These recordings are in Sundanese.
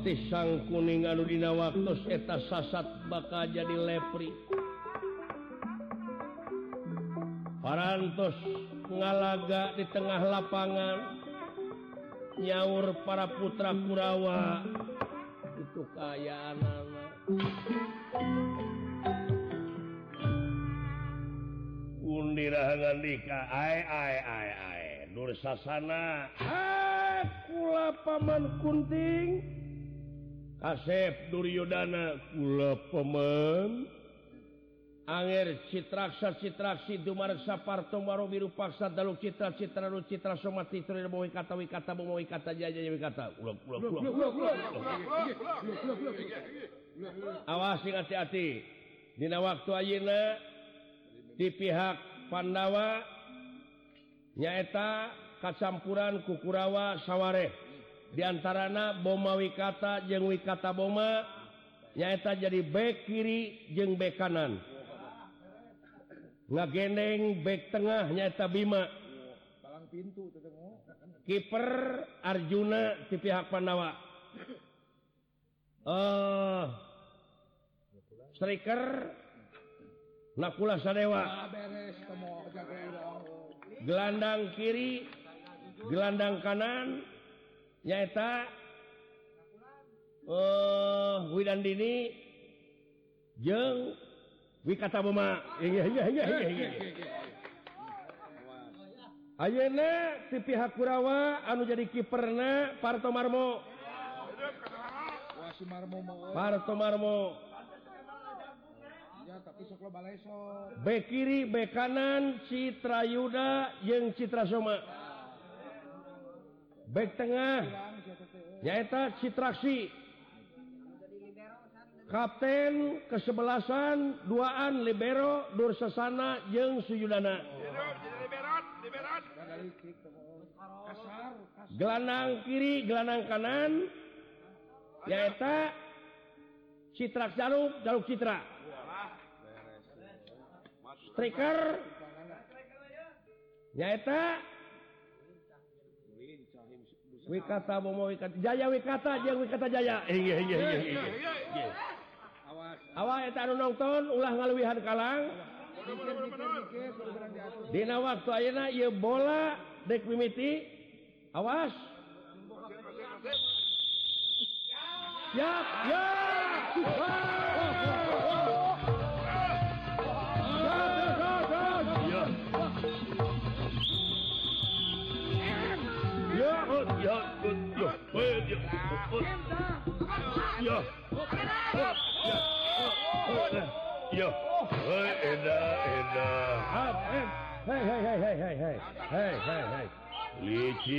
pasti sang kuning anudina waktu eta sasat bakal jadi lepri. Parantos ngalaga di tengah lapangan nyaur para putra Kurawa itu kayaan anak undirahangan nikah ai ai ai ai nur sasana. Ha kula paman kunting. Asep Duryodana kula pemen Anger Citraksa Citraksi Dumarsa Parto Marobiru Paksa Dalu Citra Citra Lu Citra Somati Trir Boy Kata Wikata Bomoy Kata Jaja Wikata Ulah ulah ulah Awas sing hati-hati Dina waktu ayeuna di pihak Pandawa nyaeta kacampuran Kukurawa Sawareh diantarana Boma wikata jeng wikata Boma nyaeta jadi back kiri jeng back kanan. Ngagendeng back tengah nyaeta Bima. Pintu kiper Arjuna di pihak Pandawa eh uh, striker Nakula Sadewa. Gelandang kiri gelandang kanan nyaeta oh eh, Widan Dini jeng wikata Boma Ayeuna ti pihak Kurawa anu jadi kiperna Parto Marmo. Parto Marmo. Bek kiri be kanan Citrayuda yang Citra Soma baik Tengahnyata Citraksi. Kapten kesebelasan duaan libero Dursasana jeung Suyudana gelandang kiri gelandang kanan. Nyaeta Citra Jaluk Jaluk Citra. Striker. Nyaeta wikata mau Wikata Jaya wikata je wikata Jaya. Eh, eh, Awak nonton ulah ngaluwihan Kalang. Dina waktu ayeuna ieu bola dek mimiti. Awas. Siap ya, ya. Ah.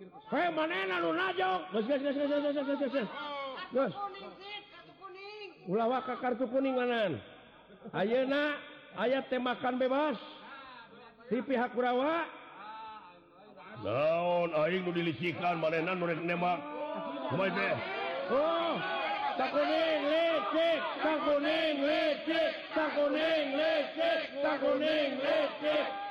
Hei, manena nu najok? Gus, gus, gus, gus, gus, gus, gus, gus. Gus. Ulah waka kartu kuning manan. Ayeuna aya temakan bebas di pihak Kurawa. Naon aing nu dilicikan manena nu rek nembak. Kumaha teh? Oh, tak kuning lecek, tak kuning lecek, tak kuning lecek, tak kuning lecek.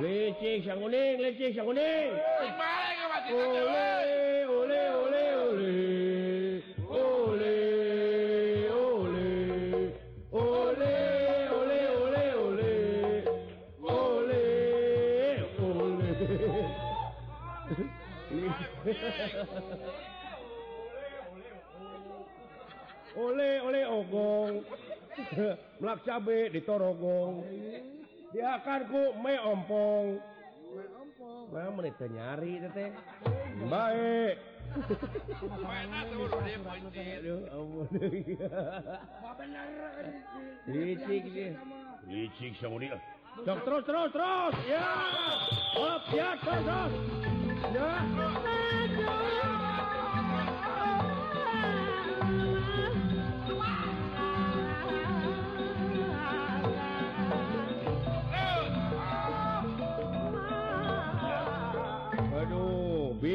Lecek sang kuning, lecek sang kuning. Ole, ole, ole, ole. Ole, ole. Ole, ole, ole, ole. Ole, ole. Ole, ole, ogong. belak cabe ditorogong diakanku me ompong. Nah, menit nyari tete baik. Licik sih. Licik sama dia. Cok terus terus terus. Ya. Hop ya terus terus. Ya.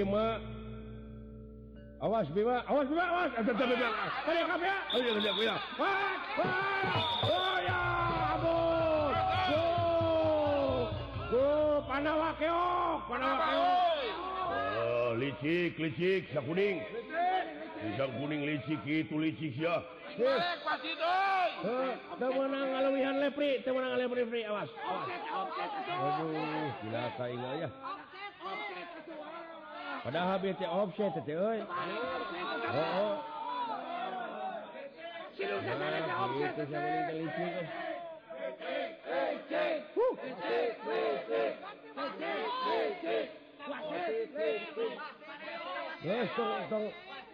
Bima. Awas Bima. Awas Bima awas. Ayo kabeh ayo kabeh ayo oh ya abun go go panawa keok panawa keok oh licik licik sakuning Pisang kuning licik itu licik ya. Licik pasti. Eh, teu meunang ngalawihan lepri, teu meunang lepri awas. Awas. Aduh, gila ka ya. padahal bete offset teh euy oh Silu sadana teh offset teh Yes, tong tong.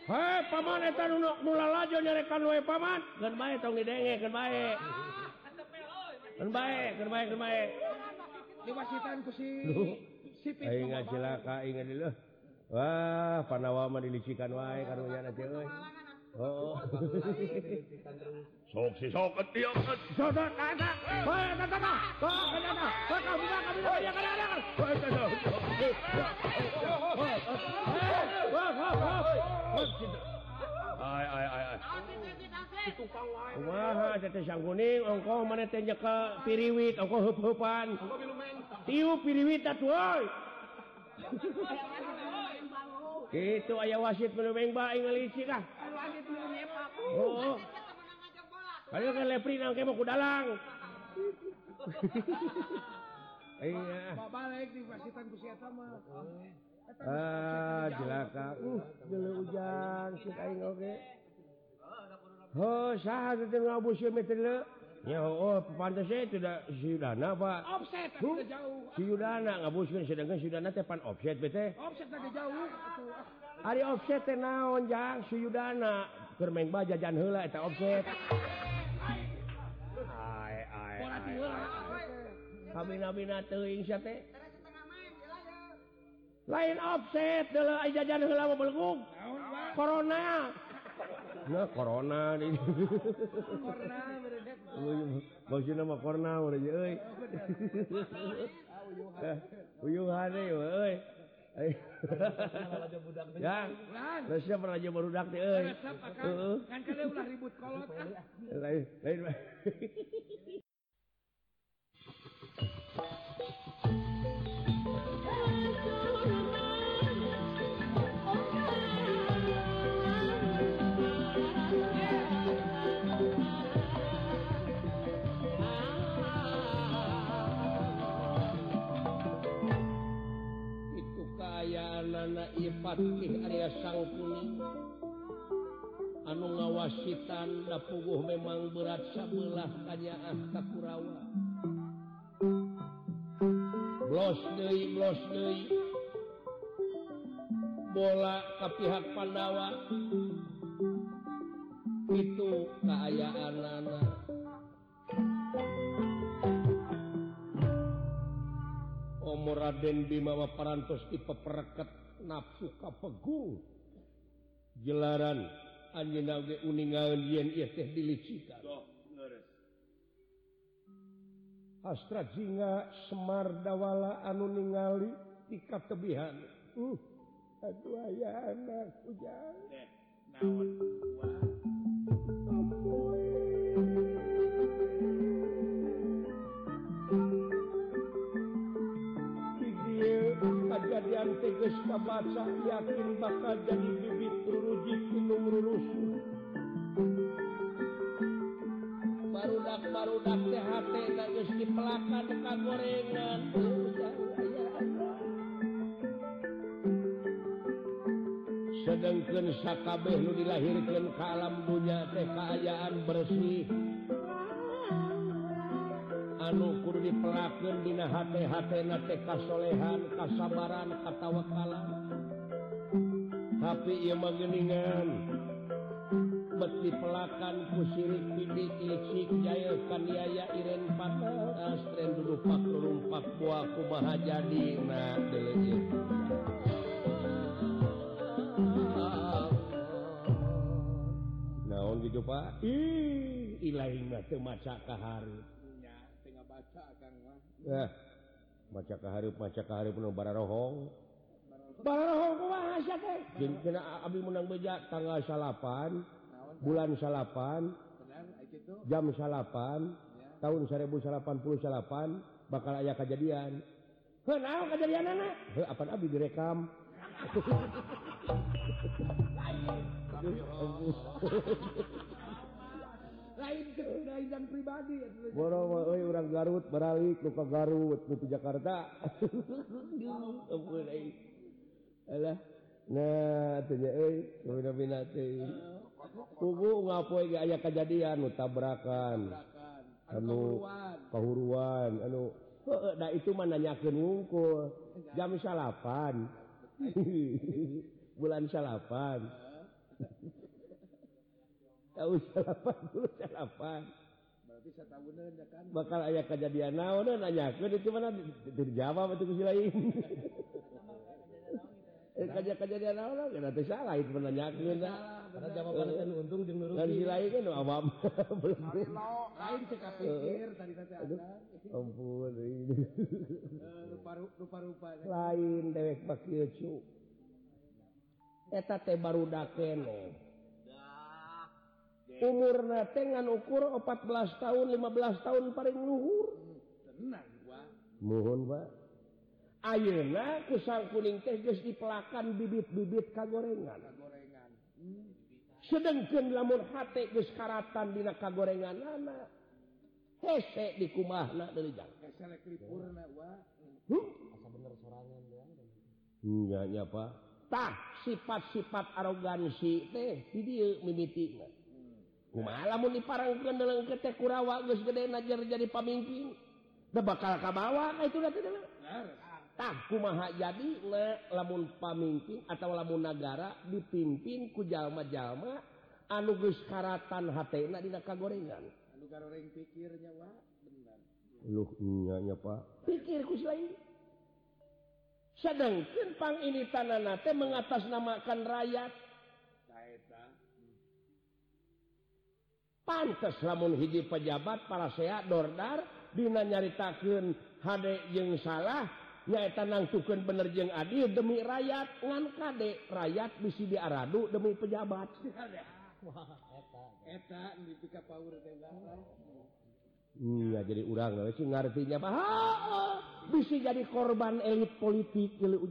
Hei, paman eta nu nu lalajo nyarekan we paman. Geun bae tong didenge, geun bae. Keun bae, geun bae, geun bae. Diwasitan ku si si Pitu. Aing ngacilaka aing deuh. Wah panawa mah dilicikan wae karunya nanti euy. Oh. Sok si sok ketiak. Sok anak. Hei anak anak. Hei anak anak. Hei anak anak. Hei anak anak. Hei anak anak. Hei anak anak. Hei anak anak. Ay ay ay ay. Kumaha teh teh sang kuning engkoh mane teh nyeke piriwit engkoh heup-heupan. Engko bilu meng. Tiup piriwit atuh euy. itu aya wasit menubeng baik ngalicikah oh. Ayo kan lepri nangke mau kudalang iya. Balik di wasitan ku eta mah. Ah, ah jelaka. Uh dulu hujan sih aing oge oh saha teh ngabusi meter leuh Ya oh, pantas saya tidak Syudana Pak. Offset huh? jauh. Syudana ngabuskeun sedangkan Syudana teh pan offset bete. Offset tadi jauh. Ah. Ari offset teh naon jang Syudana keur main baja jajan heula eta offset. Ai ai. Habina-bina teuing sia teh. Lain offset deuleu ai jajan heula mah belguk. Corona. Nah, corona di Maksudnya mah corona udah je euy. Uyuhan euy euy. Ya, resep raja barudak teh euy. Kan kalian ulah ribut kolot ah. Lain lain. Patih Arya Sangkuni. Anu ngawasitan Dapuguh memang berat sebelah tanyaan Takurawa Blosnei, deui bola ke pihak Pandawa. Itu keayaan anak Om Raden Bimawa Parantos dipepereket. nafsu kapegung. Jelaran anjeunna ge uningaeun yen ieu teh dilicikan. Astra Jinga Semar Dawala anu ningali di katebihan. Uh aduh aya anak ujang baca yakin bakal jadi bibit rujuk lurus. Barudak barudak THT nangis di pelakan dekat gorengan sedangkan sakabeh nu dilahirkan ke alam dunia teh kaayaan bersih. diperakan di kaslehan kasabaran katawakala tapi ia menggeningan beti pelakan kusirik bidik licik jaya kaniaya iren patah astren dulu pak rumpak buahku kumaha jadi nah delik naon gitu pak? Ih ilahi teu maca kahari. baca kang mah eh, maca kahari baca kahari penuh bara rohong. Bara rohong. Kumaha sia teh. Jeung kana abdi meunang beja tanggal salapan bulan salapan jam salapan tahun 1088 bakal aya kejadian heh naon kejadianna heh apa abdi direkam? Oh. lain eh, ke lain pribadi atuh. Boro mah euy urang Garut baralik nu ka Garut nu ti Jakarta. Alah. Nah, teh euy, bina-bina teh. Kubu ngapoe eh, ge aya kejadian nu tabrakan, anu Kahuruan. anu eh, heueuh da itu mah nanyakeun wungkul. Jam salapan. Bulan salapan. tahun salapan dulu salapan berarti setahun kan? Bakal aya kejadian naon dan nanya ke itu mana? Dijawab itu kusi lain eh, kerja kejadian naon ya nanti salah itu menanya ke karena jawaban eh, itu untung jeng nurut kusi lain kan awam. Belum. Lain lain cekap pikir eh, tadi tadi ada. Ampun ini. Rupa rupa rupa lain dewek pak kieu cu. Eta teh barudak dakene. umur natengan ukur 14 tahun 15 tahun paling luhur mohon Pak Ayeuna kusang kuning teh geus dipelakan bibit-bibit kagorengan. Kagorengan. Hmm. Sedengkeun lamun hate geus karatan dina kagorenganana. Hese di kumahna deui jang. Hese rek lipurna wa. Hmm? Asa bener sorangan ya. Enggak nya, Pak. Tah sifat-sifat arogansi teh di dieu mimitina. lamun di parangkan dalam ketek kurawa geus gede najar jadi pamimpin. Da bakal kabawa nah itu nanti tah kumaha jadi le, lamun pamimpin atau lamun negara dipimpin ku jalma jalma anu geus karatan hatena dina kagorengan. Anu garoreng pikirnya wa bener lu nya nya pak. Pikir ku lain. Sedangkan pang ini tanah nate mengatasnamakan rakyat. pantes lamun hiji pejabat para sehat dordar Dina nyaritakeun hade jeung salah nyaeta nangtukeun bener jeung adil demi rakyat ngan kade rakyat bisi diaradu demi pejabat. Iya jadi urang ngartinya bisa jadi korban elit politik hmm?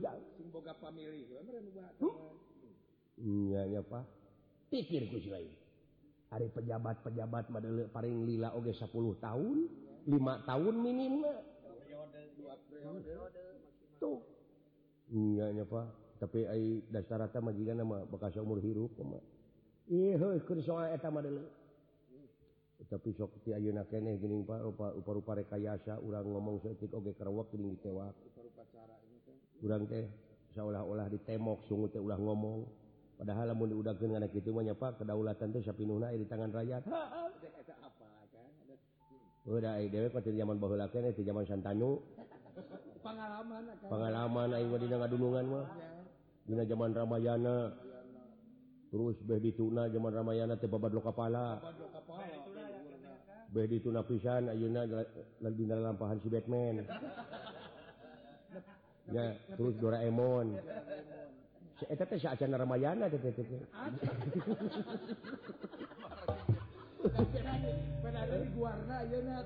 Iya ya Pak. Pikirku lain. hari pejabat-pejabat Madele paling lila oge 10 tahun 5 tahun minimal tuh. Iya Pak. Tapi ai dasar rata majikan nama bekas umur hirup mah. iya keur soal eta Madele tapi sok ti ayeuna keneh geuning Pak rupa-rupa rekayasa urang ngomong seutik oge kerewek geuning ditewak. Rupa cara ini teh. Urang teh seolah-olah ditemok sungut teh ulah ngomong. padahal lamun diudakeun diudakan kitu mah nyapa kedaulatan teh sapinuhna aya di tangan rakyat. Eta apa kan? Udah dewe pasti zaman keneh ti zaman santanu pengalaman pengalaman aing wadina ngadulungan mah. Dina zaman ramayana. Terus beh dituna zaman ramayana teh babad lo kepala beh dituna pisan ayeuna lagi dalam lampahan si Batman. Ya terus Doraemon. Eta eh, teh saacana Ramayana teh teh teh pada ada di guarna ayeuna.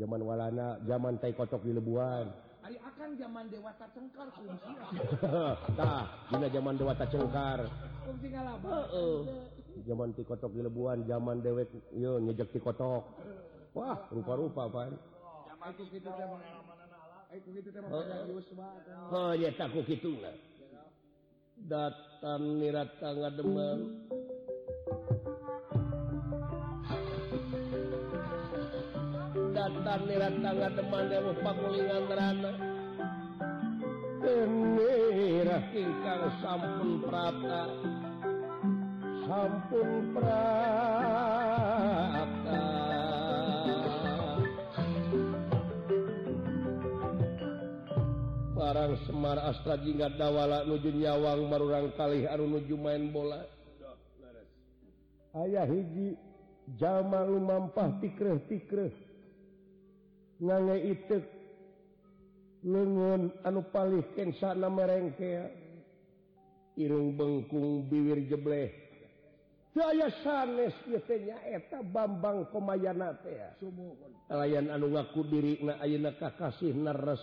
Zaman walana, zaman tai kotok di lebuan. Ari akan zaman dewata cengkar fungsi Tah, dina zaman dewata cengkar. fungsi ngalaba Heeh. Oh, oh. Zaman tikotok di lebuan, zaman dewek yo nyejek tikotok. Wah, rupa-rupa pan. Oh, ya, takut gitu datang niratanga Demang datang niratanga Deman yang pakulingan rana Tenirah ingkang sampun prata. Sampun prata. Semar Astra jingga Dawala nuju Nyawang Marurang kali anu nuju main bola. Ayaah hiji Jamal Lumampah tikre tikre ngange itik lengun anu palih kensana merengkea. Irung bengkung biwir jebleh. Daya sanes yetenya eta Bambang Komayana teh. Layan anu ngaku diri na ayeuna kakasih naras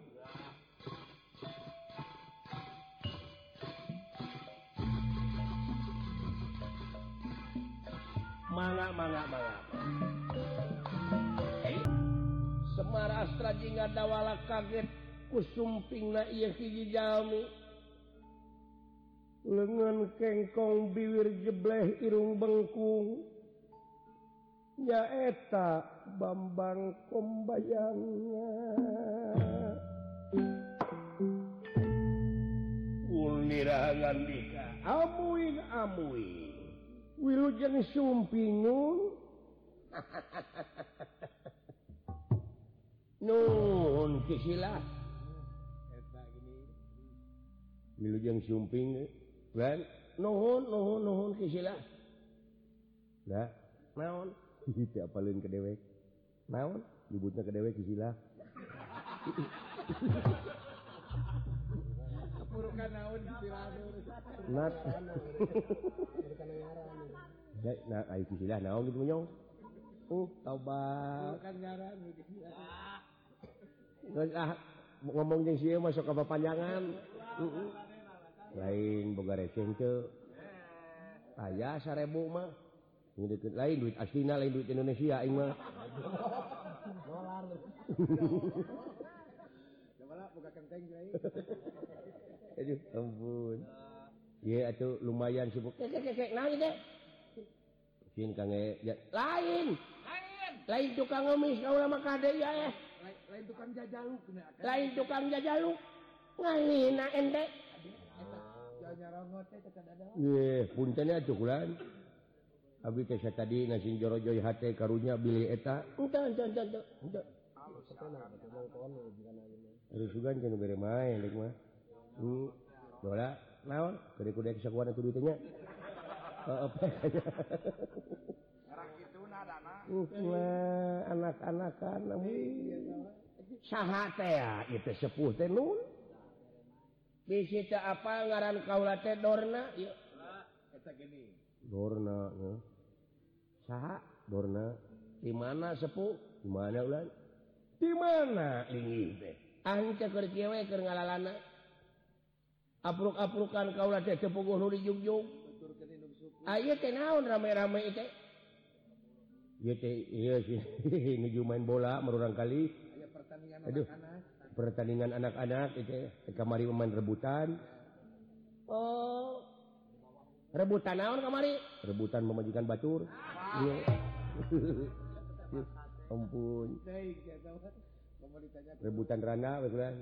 mana mana eh, mana Semar Astra jingga dawala kaget kusumping na iya hiji jami lengan kengkong biwir jebleh irung bengkung. Nyaeta Bambang Kombayangnya. Unirangan dika. Amuin amuin. wilujeng sumpingun nun kisilah wilujeng sumping ban nuhun nuhun nuhun kisilah lah naon? Hiji apalin ke dewek. Naon? Nyebutna ke dewek kisilah ngomong masuk apa panjangan lain receh ke aya sarebu mah lain duit astina lain duit Indonesia aing mah dolar buka kenteng lain ampun iya itu lumayan sibuk kek, kek, kek, nah, Mungkin, kange, ya. lain lain, lain tukang ngemis kau lama kade ya eh. lain, lain tukang jajaluk lain tukang jajaluk ngahina ente Yeah, puncanya cukulan Abi teh tadi nasi jorojoy hati karunya bili eta. Entah, entah, entah, entah. Entah. Harus sugan main, bermain, mah. naon? Duitnya. Anak-anak kan sah itu sepuh tenun disita apa ngaran kaula teh Dorna? Dorna sah Dorna. Di mana sepuh? Di mana ulan di mana? Ini teh. Anca kerja we keur ngalalana. apruk-aprukan kau kepuguh di Jugjung ayo ah, teh naon rame-rame teh. Iya teh iya sih. Nuju main bola merurang kali. Pertandingan aduh anak -anak. pertandingan anak-anak itu kamari pemain rebutan. Oh. Rebutan naon kamari? Rebutan memajikan batur ah. iya. Ampun. Rebutan rana betul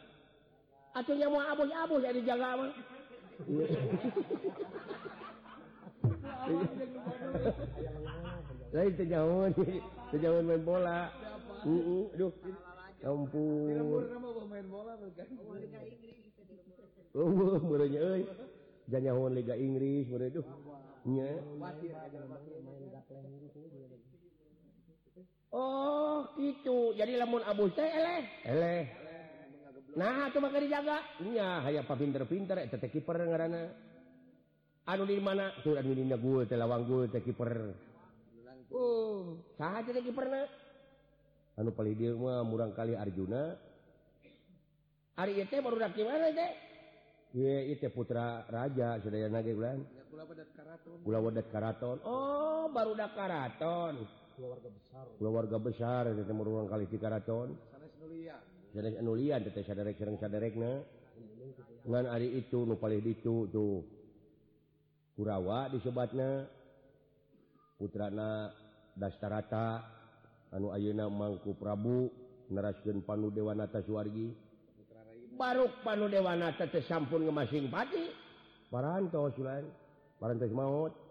atuhnya mau abu-abu ya dijaga mah. Lain sejauh sejauh main bola. Uh duh ampun. Oh murahnya euy janya hon liga Inggris meureun oh, eh. duh nya. Oh gitu jadi lamun abu teh eleh. Eleh. nah atau maka hayang aya pinter-pinter kiper aduh di mana tuh lawang telawang gue kiper oh saja kiper anu paling dia mah murang kali Arjuna hari itu baru dak gimana teh Ye, itu putra raja sedaya nage bulan. Kula wadat karaton. Kula wadat karaton. Oh, baru dak karaton. Keluarga besar. Keluarga besar itu murang kali di karaton. Sanes nulian. anu lihat saderek sareng saderekna. Ngan ari itu nu paling ditu tuh. Kurawa disebatnya putrana dastarata anu Ayeuna mangku Prabu nerasken panu Dewanata Suwargi. Baruk panu Dewanata tersampun ngemasing pati. Parantos parantos maut.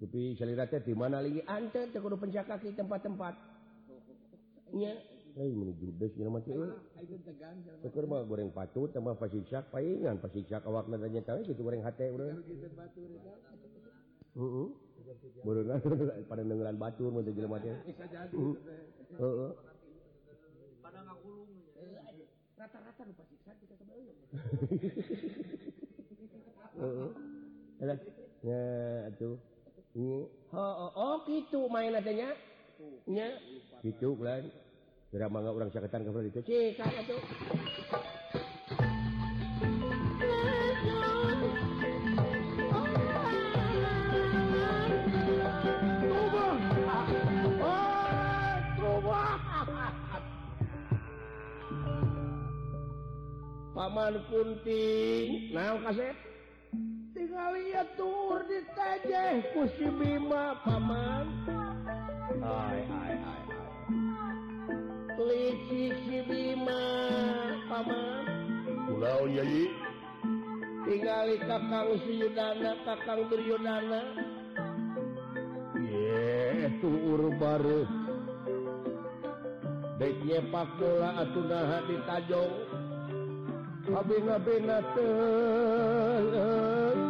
tapi selera di mana lagi? Anten tekudu pencak kaki tempat-tempat. Nya hei menuju des jelema teh syukur mah goreng patut tambah pasiksak paingan pasiksak awakna nya tahu gitu goreng hate urang heeh burung pada dengeran batur mun jelema teh bisa jadi heeh. Pada ngagulung eh, rata-rata nu pasiksak kita sebelum heeh. Ya atuh. Ini. Oh, oh, gitu main teh nya. Nya. lain kan. Kira mangga urang saketan ka itu. Cik, atuh. Paman kunting naon kaset tinggal tur ditajeh kusi Bima paman. Hai hai hai Lici si Bima paman. Pulau Yayi Tinggali kakang Suyudana kakang Duryudana Ye tuur baru. Deknya pakula atuh naha ditajong Habis-habis teh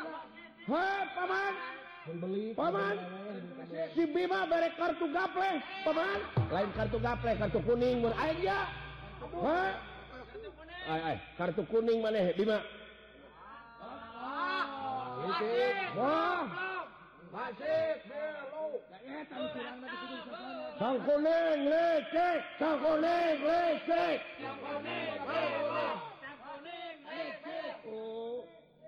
Paman? Beli Paman? si Bima bere kartu gaple Paman? Lain kartu gaple kartu kuning mun aja ay, ay, kartu kuning maneh Bima. Wah. Masih Sang kuning lecek, sang kuning lecek. Sang kuning lecek. Sang kuning lecek.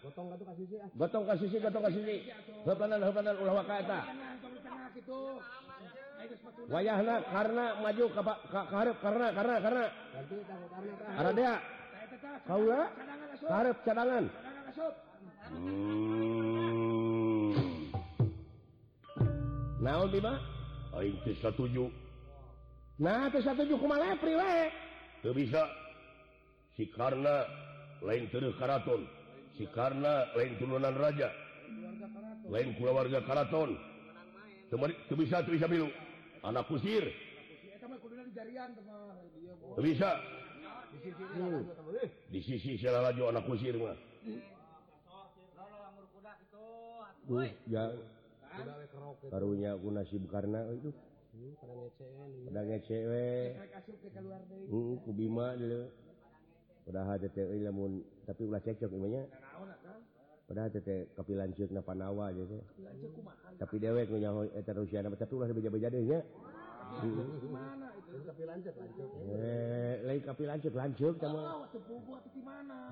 Botong ka sisi ah. botong ka sisi gotong ka sisi. Heuplanan heuplanan ulah waka eta. Wayahna karena maju ka ka ka hareup karena karena karena karena tah. Aradea kaula ka hareup cadangan. Cadangan asup. Hmm. aing teh satuju nah teh satuju kumaha pri we teu bisa si karena lain teueuh karaton karena lain turunan raja. Lain keluarga Karaton. Bisa bisa anak kusir. Bisa. Di sisi laju anak kusir mah. Uh, ya. Barunya aku nasib karena eh, itu. Cewek hmm, Bima dulu. ilmun tapi ulah cekcok namanya panawa nawa tapi dewek punyanya tapi lanjut lanjut sama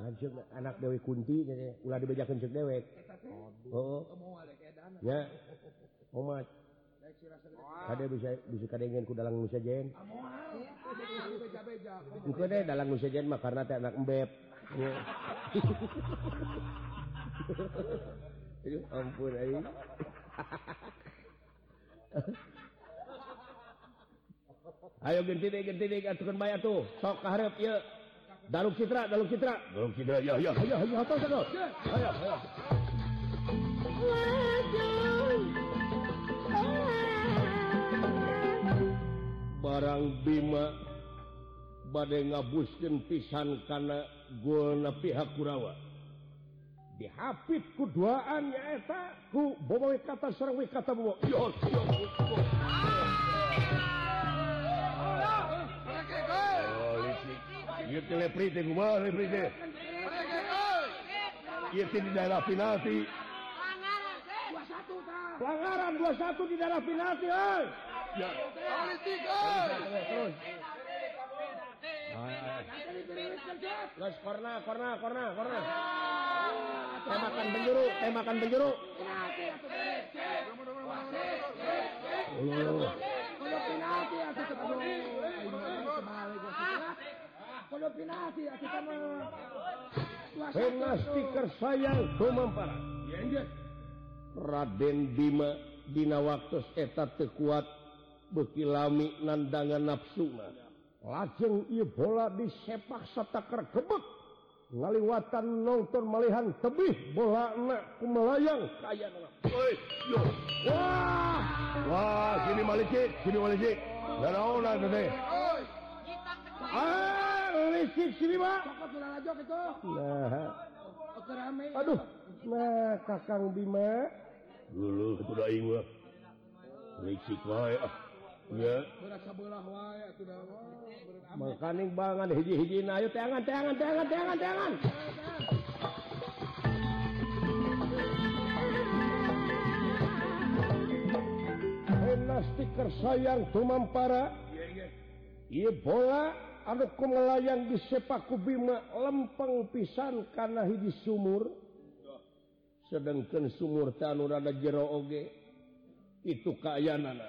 lanjut anak dewek Kunti ulah dibeja kencek dewek. Oh, oh. ya. Umat ada bisa bisa kadangin ku dalam Nusa Jen Mungkin deh dalam musajen mah karena teh anak embeb. Aduh ampun aing. Ayo ganti deh ganti deh atukan maya tuh. Sok kaharep ya. Daluk Citra, Daluk Citra. Daluk Citra ya ya ya ya apa Ayo ayo. ayo. barang Bima badai ngabusken pisan karena gona pihak Kurawa. Dihapit keduaan yaetaku bobo kata serwi kata bobo. Yo, yo, yo. Iya, iya, di daerah Pinati pelanggaran 21 di daerah Pinati eh. Terus korna, korna, korna, korna. Tembakan penjuru, tembakan penjuru. Kalau stiker sayang Domampara. Raden Bima dina waktu eta tekuat bekilami nandangan nafsu lajeng bola disepak setaker kebek ngaliwatan nonton malihan tebih bola anak melayang. Kaya wah. Wah sini ah, maliki sini maliki. Dan ona gede ah lisik sini pak. Nah. Aduh. Nah kakang bima. Dulu itu dah ingat lisik wae ah. mekanik banget hiji-hiji ayo tangan tangan tangan tangan tangan enak stiker sayang tumampara. Iya bola ada kumelayan di sepak kubima lempeng pisan karena hiji sumur. Sedangkan sumur tanur ada jero oge. Itu kaya nana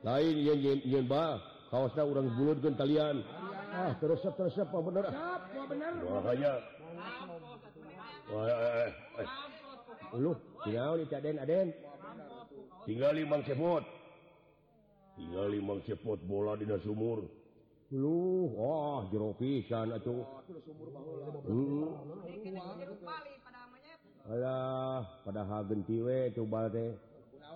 lain kaos orang bulutkan kalian. Ah terus terus apa bener makanya lu tinggal di Caden Aden. Tinggal limang Cepot tinggal limang Cepot bola di sumur. Lu wah jero pisan atuh. Hmm. Alah padahal gentiwe coba teh.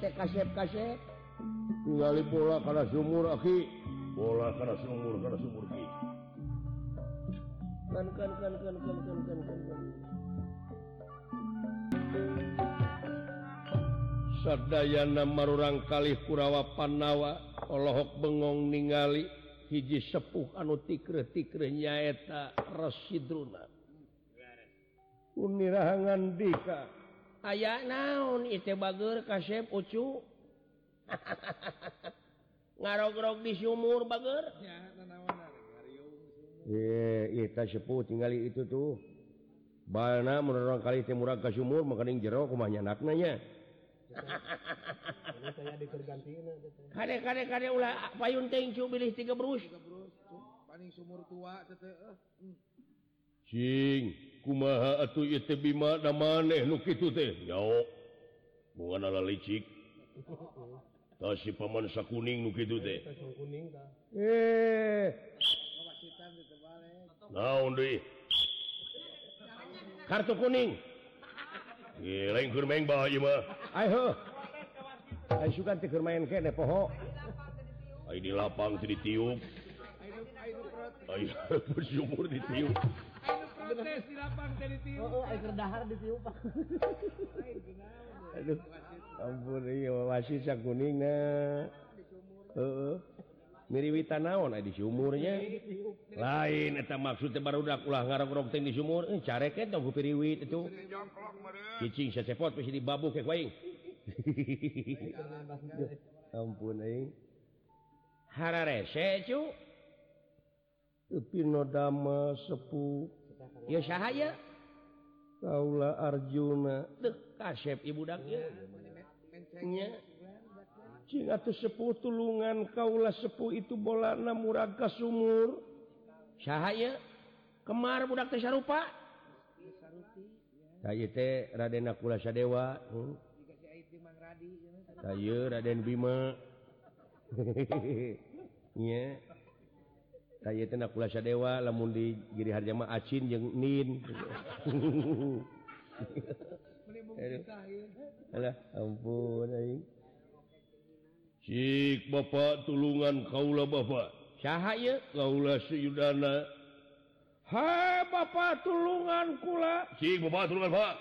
teh kasep kasep tinggali pola karena sumur aki. Pola karena sumur karena sumur ki. Kan kan kan kan kan kan kan kan kan sadayana marurang kalih kurawa panawa Allahok bengong ningali hiji sepuh anu tikre-tikre nyaeta Rasidruna. Unirahangan dika. aya naon itu bager kasep ucu? Ngarok-rok di sumur bager? Kita sepuh tinggal itu tuh. Bana menerang kali timurang ke sumur makaning jero kumahnya naknanya kade kade kade ulah payun tengcu bilih tiga brus paling sumur tua cing. kumaha atuh itu bima da maneh nu kitu teh yao bukan ala licik tas si paman sakuning nu kitu teh eh naon deui kartu kuning Ye, lain keur main bae ieu mah. Ai heuh. Ai sugan teh keur main kene poho. Ai di lapang teh ditiup. Ai bersyukur ditiup. kuning miriwitan naon di sumurnya? Lain eta maksudnya baru udah ulah ngarok-rok di sumur. Eh, carek eta ku piriwit itu. Cicing secepot di dibabu ke kuing ampun aing. Hararese cu. Tapi nodama sepuh. ya cahaya Kaula Arjuna. Deh kasep ibu daknya Cing atau sepuh tulungan kaula sepuh itu bola ka sumur. Cahaya kemar budak teh sarupa. Saya teh Raden Nakula Sadewa hmm? ieu Raden Bima. Hehehe kulasa dewa lamun di giri harjama acin jeung nin. Ampun aing. Cik Bapak tulungan kaula Bapak cahaya kaula seyudana Ha Bapak tulungan kula. Sik Bapak tulungan Pak.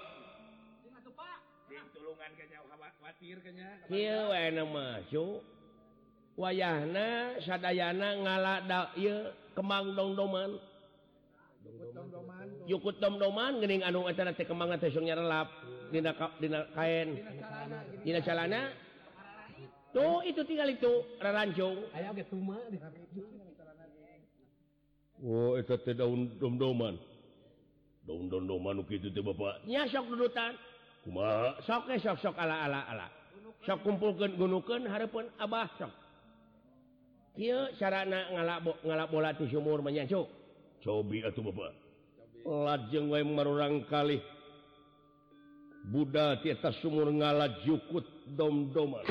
Cik tulungan kayaknya khawatir kayaknya. Kieu aya masuk wayahna sadayana ngala kembang dongdoman yukut domdoman geuning anu antara teh kembang teh sung nyarelap dina dina kain dina calana tuh itu tinggal itu rarancung aya ge tuma Oh, eta teh daun domdoman. Daun nu kitu teh bapak. Nya sok dudutan. Kumaha? Sok sok sok ala ala ala. Sok kumpulkeun gunukeun hareupeun abah sok. sarana ngalabo ngalabola ti sumur menyacok cobi atau bapak. Lajeng wae marurang kali Buddha ti atas sumur ngalat jukut dom-doman.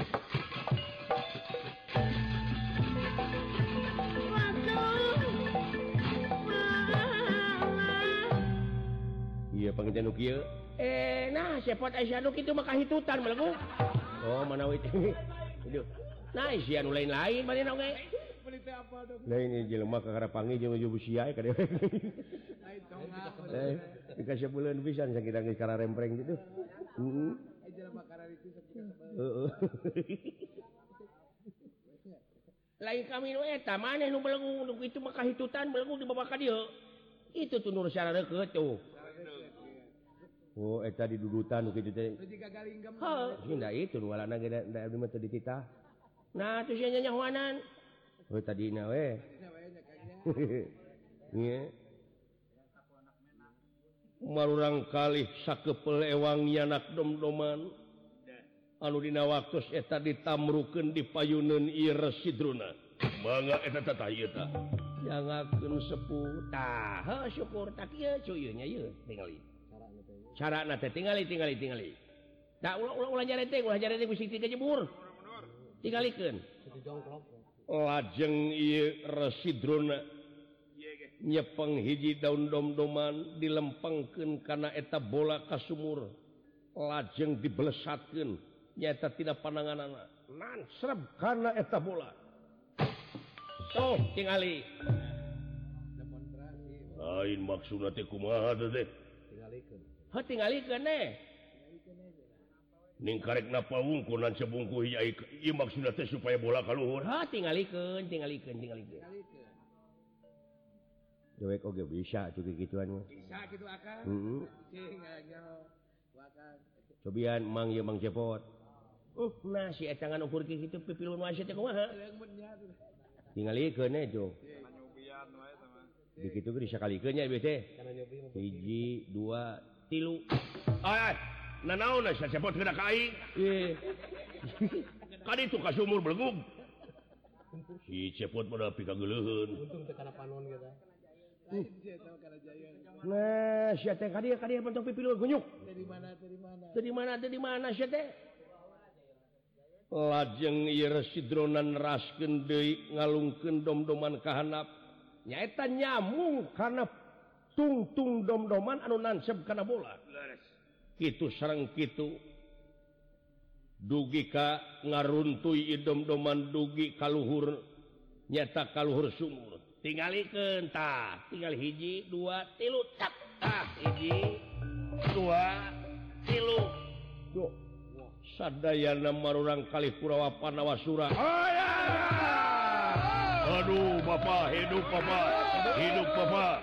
Iya pengertian kieu eh nah sepot aisyaduk itu maka hitutan melaku oh mana wait Aduh, nah isian lain-lain mana oke okay. lain jelma panggil eh, dikasih bulan pisan kita karena rempreng gitu. Lain kami eta maneh nu belenggu nu itu maka hitutan belenggu di babak dia itu tuh nur syara deket tuh. Oh eta di dudutan nu kitu teh. Heuh itu nu walana geus da abdi mah teu dititah nah tuh sia nyahuanan. Oh, tadi nawe marurang kali sakepelewang yanak domdoman. Anudina waktu eta ditamruken di payunun Irsidruna bangga eta tata ieu tah jangakeun sepuh tah syukur tak ieu cuyeunya ieu tingali. Carana teh tingali tingali tingali. Tak ulah ulah ulah ulah nyarete gusti tiga jebur tingalikeun. Jongklok. lajeng residrona nyepeng hiji daun dom-doman dilempengken karena eta bola ka sumur lajeng dibelesatkan nyata tidak panangan anak nansrep karena eta bola. Oh tingali. Lain maksud nanti kumaha deh tingali kene Ning karek napa wungkunan sebungku maksudna teh supaya bola kaluhur. Ha tinggalikeun, tinggalikeun, tinggalikeun. Dewek oge bisa cuci gituan mah. Bisa kitu akan. Heeh. Cobian mang ye mang cepot. Uh, nah si eta ngan ukur ki kitu pipilun e, wae teh kumaha? Tinggalikeun ejo. Dikitu geus sakalikeun nya bieu teh. Hiji, dua, tilu. Ay, ay. asa cepot kena ka aing Ieu. kan itu ka sumur belegug si cepot pada pikageuleuheun untung teh kana panon kita lain hmm. sih kana jaya Nah, si teh ka dieu ka dieu bentuk pipilun gunyuk. dari mana dari mana Teu di mana teu di mana si teh? Lajeng ieu residronan raskeun deui ngalungkeun dom-doman ka handap. Nyaeta nyamung karena tungtung dom-doman anu nansep kana bola. kitu sarang kitu. Dugi Ka ngaruntui idom-doman dugi kaluhur nyata kaluhur sumur. Tinggal tah, tinggal hiji dua tilu tak ah, hiji dua tilu. Duh. sadayana marurang kali kurawa Panawa Sura oh, ya, ya. Aduh Bapak hidup Bapak. Hidup Bapak.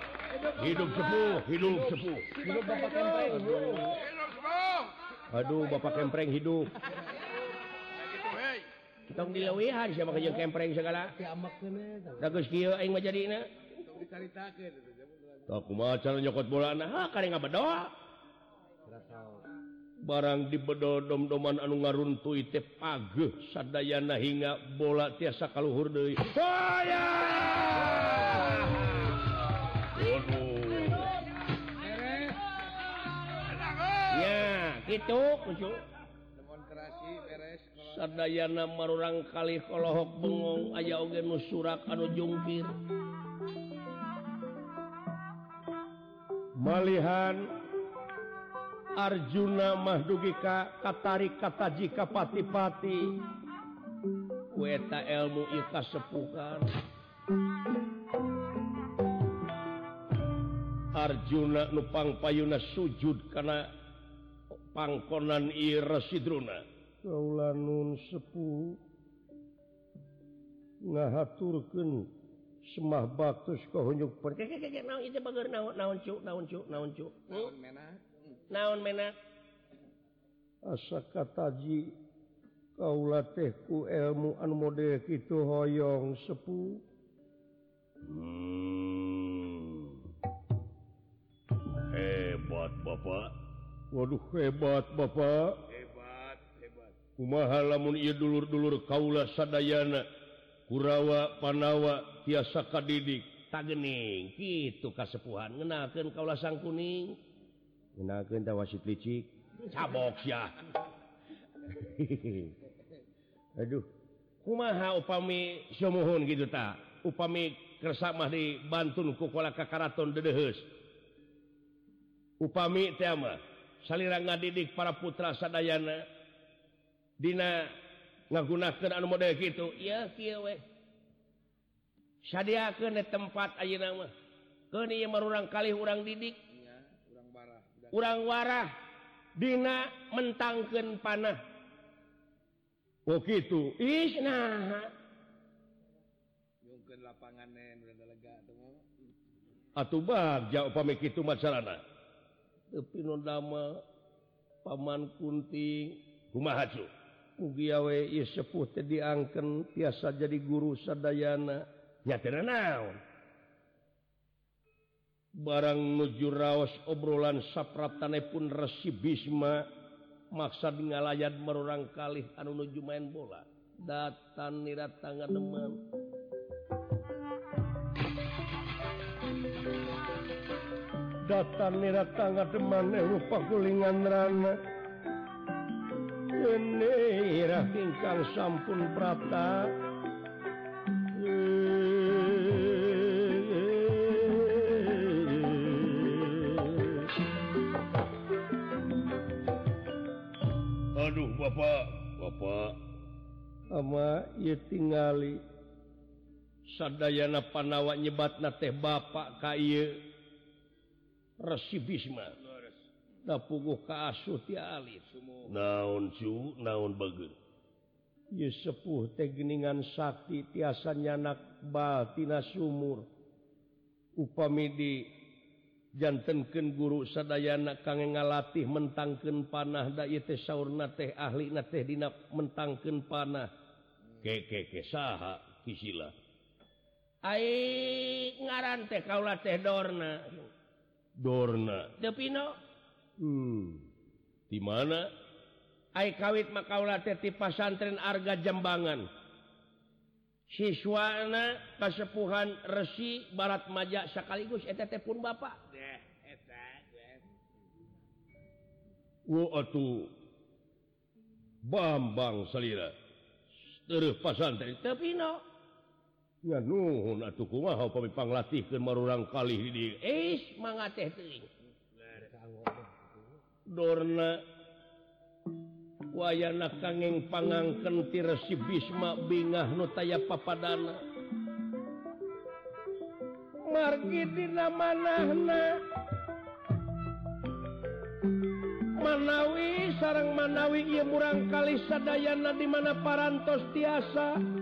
Hidup sepuh hidup sepuh. Hidup Bapak kenteng. Aduh Bapak kempreng hidup. Kita dilewihan siapa kerja kempreng segala. Dagus kieu aing mah jadina. Tak kumaha cara nyokot bola nah kare ngabedoa. Barang dibedol dom-doman anu ngaruntuy teh pageuh sadayana hingga bola tiasa kaluhur deui. Hoya! itu Sadayana marurang kali kalauhok bengong aya oge nu surak anu jungkir malihan Arjuna mahdugi ka katari kataji ka pati-pati. kueta elmu ika kasepuhan. Arjuna nupang payuna sujud karena pangkonan Isidruna kaulaun sepuh ngahaturken semah baktus per naon asa kataji kaula tehku ilmu an mode itu hoyong sepuh hmm. hebat Bapak. Waduh hebat Bapak. Hebat, hebat. kumaha lamun ia dulur-dulur Kaula Sadayana Kurawa Panawa tiasa kadidik. Tagening kitu kasepuhan. Ngenalkeun kaula sang kuning. Ngenakan tawasit licik. Cabok sia. Aduh. Kumaha upami semuhun gitu ta? Upami kersamah di bantun kukola kakaraton dedeheus. Upami tema salira ngadidik para putra Sadayana Dina ngagunakeun anu model kitu. Iya kieu we. Sadiakeun tempat ayeuna mah. Keun ieu marurang kalih urang didik. Ya, urang warah, urang warah. Dina mentangkeun panah. Oh kitu. Is nah lapangan atuh bag jauh pamik mah. Masalah tepidama Paman Kunting. Umacu ieu sepuh teh diangken tiasa jadi guru Sadayana. Ya naon barang nuju raos obrolan sapraptane pun resi Bisma maksad ngalayan merurang kalih anu nuju main bola. Datan nirat tangan datan nira tangga teman rupa kulingan rana. Nenirah ingkang sampun prata. Aduh Bapak. Bapak. Ama ia tingali. Sadayana panawa nyebatna teh Bapak kaye resibisme naon naon sepuh tegeningan Sakti tiasa nyanak batina sumur. Upamidi jantanken guru sadayana kangge ngalatih mentangken panah day teh sauna teh ahli na teh dina mentangken panah. Kekeke saha kisila. Ngaran teh kaula teh dorna. Dorna. Hmm. di mana? Ay kawit makaula teti pasantren Arga Jambangan. Siswana kasepuhan Resi Barat Maja sekaligus teh pun Bapak Bambang selera terus pasantren. Tapi panglatih marurang kali Dorna wayana kangeng pangangken tiresi Bisma bingah nutaya papadana. Margitina manahna. Manawi sarang Manawi ia murang kali sadayana di mana parantos tiasa.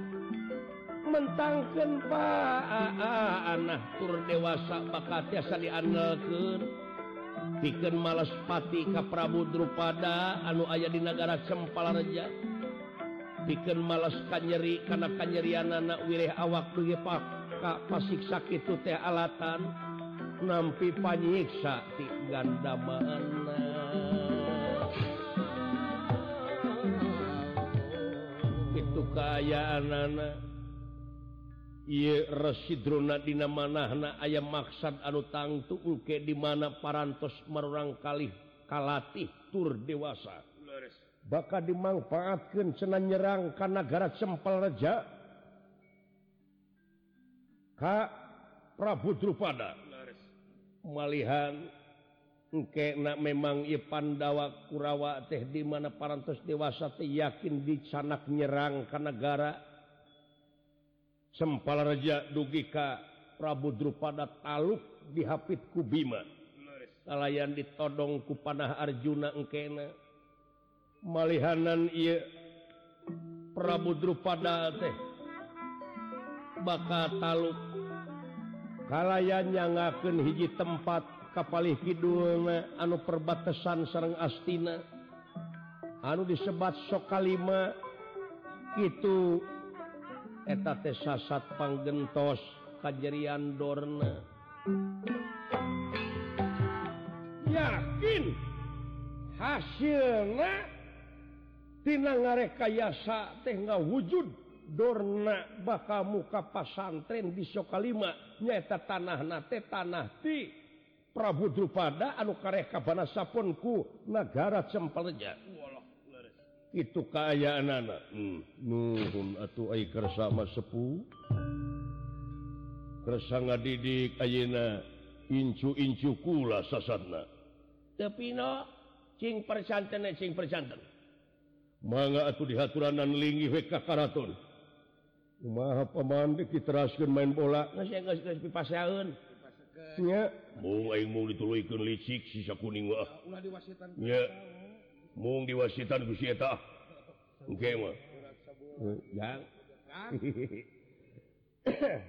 mentangkan Pak. Anak tur dewasa bakat biasa diandelken bikin malespati Ka Prabu Drupada anu ayah di negara Cempalareja. Bikin males kanyeri karena kanyerian anak wilayah awak Pak Ka pasik sakit teh alatan. Nampi panyiksa ti ganda mana itu kayaan anak residronadina manahna ayam maksad anu tangtu uke di mana parantos merurang kali kalatih tur dewasa. Bakal dimanfaatkan sena nyerang kanagara cempel Reja. Ka Prabu Drupada. Malihan uke na memang Pandawa Kurawa teh di mana parantos dewasa teh yakin di sanak ka negara sempala Raja dugika Prabu Drupada taluk dihapit ku Bima. Nalayan ditodong ku panah Arjuna engkena. Malihanan ia Prabu Drupada teh bakal taluk. Kalayannya ngaken hiji tempat kapalih Kidulna anu perbatasan sareng Astina. Anu disebat sokalima. Itu eta teh sasat panggentos kajerian Dorna. Yakin? Hasilnya tina ngarekayasa teh nggak wujud Dorna bakal muka pasantren di Sokalima. Nyata tanah nate tanah ti. Prabu Drupada anu kareh kabanasapun ku negara Cempelja. itu keayaan anak hmm. ataukersama sepuh kersanga didik Ayeuna incu-incu kula sasatna tepino cing persanten cing persanten. Mangga atuh dihaturanan linggih we ka karaton. Kumaha pamandi kiteraskeun main bola? Geus geus pipaseun nya. Mung aing mung dituluykeun licik sisa kuning mah ulah diwasitan nya. mung diwasitan ku oke mah. Yang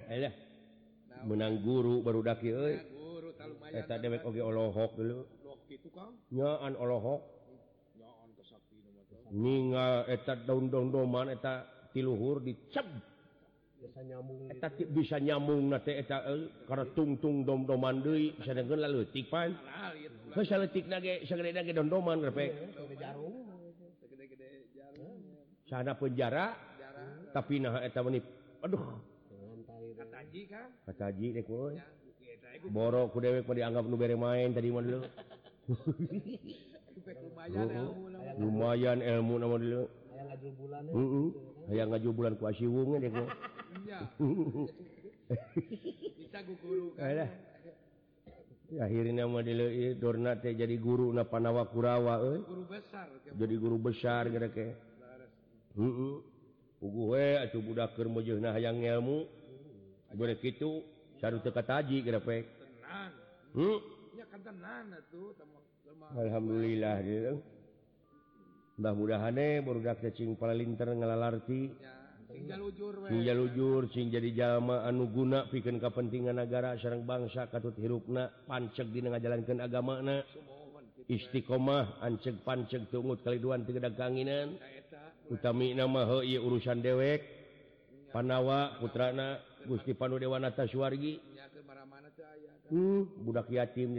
eh menang guru baru daki euy. eta dewek oge olohok dulu. Nyaan olohok. Nyaan kesakti ningal eta daun-daun doman eta tiluhur dicep bisa nyambung bisa nyambung nate eta eh, karena tung tung dom doman deui bisa dengkeun leutik pan. Bisa leutik na ge sagede na ge dom doman rebe sana penjara tapi nah eta meni aduh. Kataji kan kataji teh kuy boro ku dewek mah dianggap nu bere main tadi mah dulu. Lumayan ilmu nama dulu. aya ngajul bulan ku asiwung ge akhirnya Dorna jadi guru napanawa Kurawa eh. guru besar, jadi guru besar uh, yang ilmu boleh gitu satu teka taji hmm? hmm? Alhamdulillah eh. mudah-mudahan eh, baru cacing palalinter ngalalarti. Ya. punya lujur sing jadi jalma anu guna piken kepentingan negara sarang bangsa katut hirupna pancek di jalankan agama na Istiqomah ancek pancek tungut kalian tidak kanginan utami nama urusan dewek. Panawa putrana Gusti Panu Dewanata Suwargi hmm, budak yatim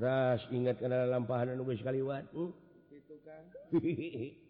ras ingat karena lampahan nugas kaliwat hmm.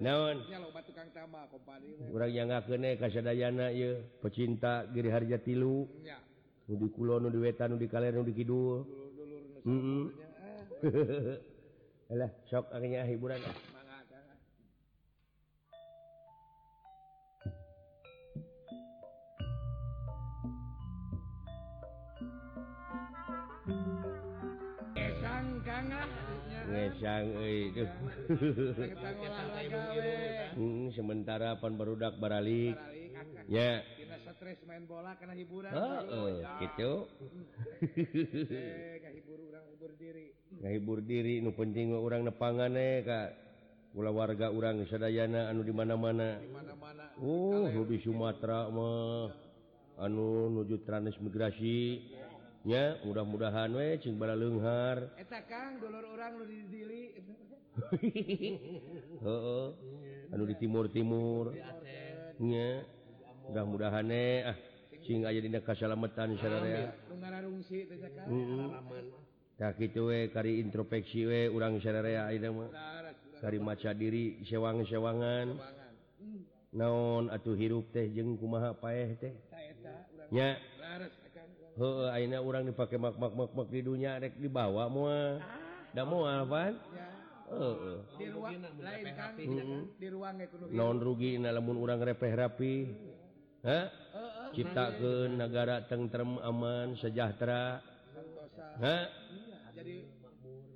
naon? Dayana pecinta Giri Harja tilu. Di Kulon di wetan di kalian di Kidul. Sok akhirnya hiburan. ngesang hmm, sementara pan barudak baralik ya. Main bola karena hiburan. Eh, gitu. Ngahibur diri. Nu penting orang nepangane eh, Kak pula warga urang Sedayana anu di mana mana Oh lebih Sumatera mah. Anu nuju transmigrasi ya mudah-mudahan we cing bala leunghar eta kang dulur urang nu di dili heeh. Anu di timur timur nya. Mudah-mudahan eh ah cing aya dina kasalametan sararea ngararungsi teh cakak Nah gitu we kari introspeksi we urang sararea ayeuna mah. Kari maca diri sewang-sewangan. Naon atuh hirup teh jeung kumaha paeh teh? Nya. Laras akhirnya orang mak-mak-mak di dunia rek dibawa mua nda muapan non rugi namun urang repeh rapi cipta ke negara tengrem aman sejahtera.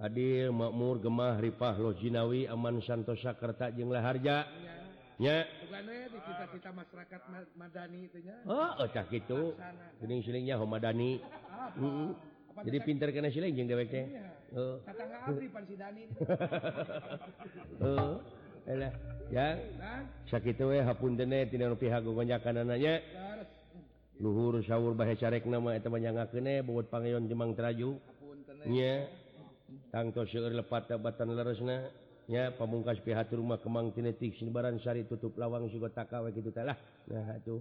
Hadir makmur gemah Ripah lojinawi aman Santosa Kerta jenglah harja ya. Kita masyarakat Madani oh, oh gitu. Singnya Madani. Uh, jadi pinter kena siling dewek uh. uh, ya. Sakit tina nu pihak kebanyakan anaknya luhur sawur bahe carek nama eta banyak kene bobot pangayon jemang teraju nya. Tangtos lepat tabatan leresna. nya pamungkas pihak rumah kemang tinetik Sibaran Syari tutup lawang Sugotawa gitulah nah tuh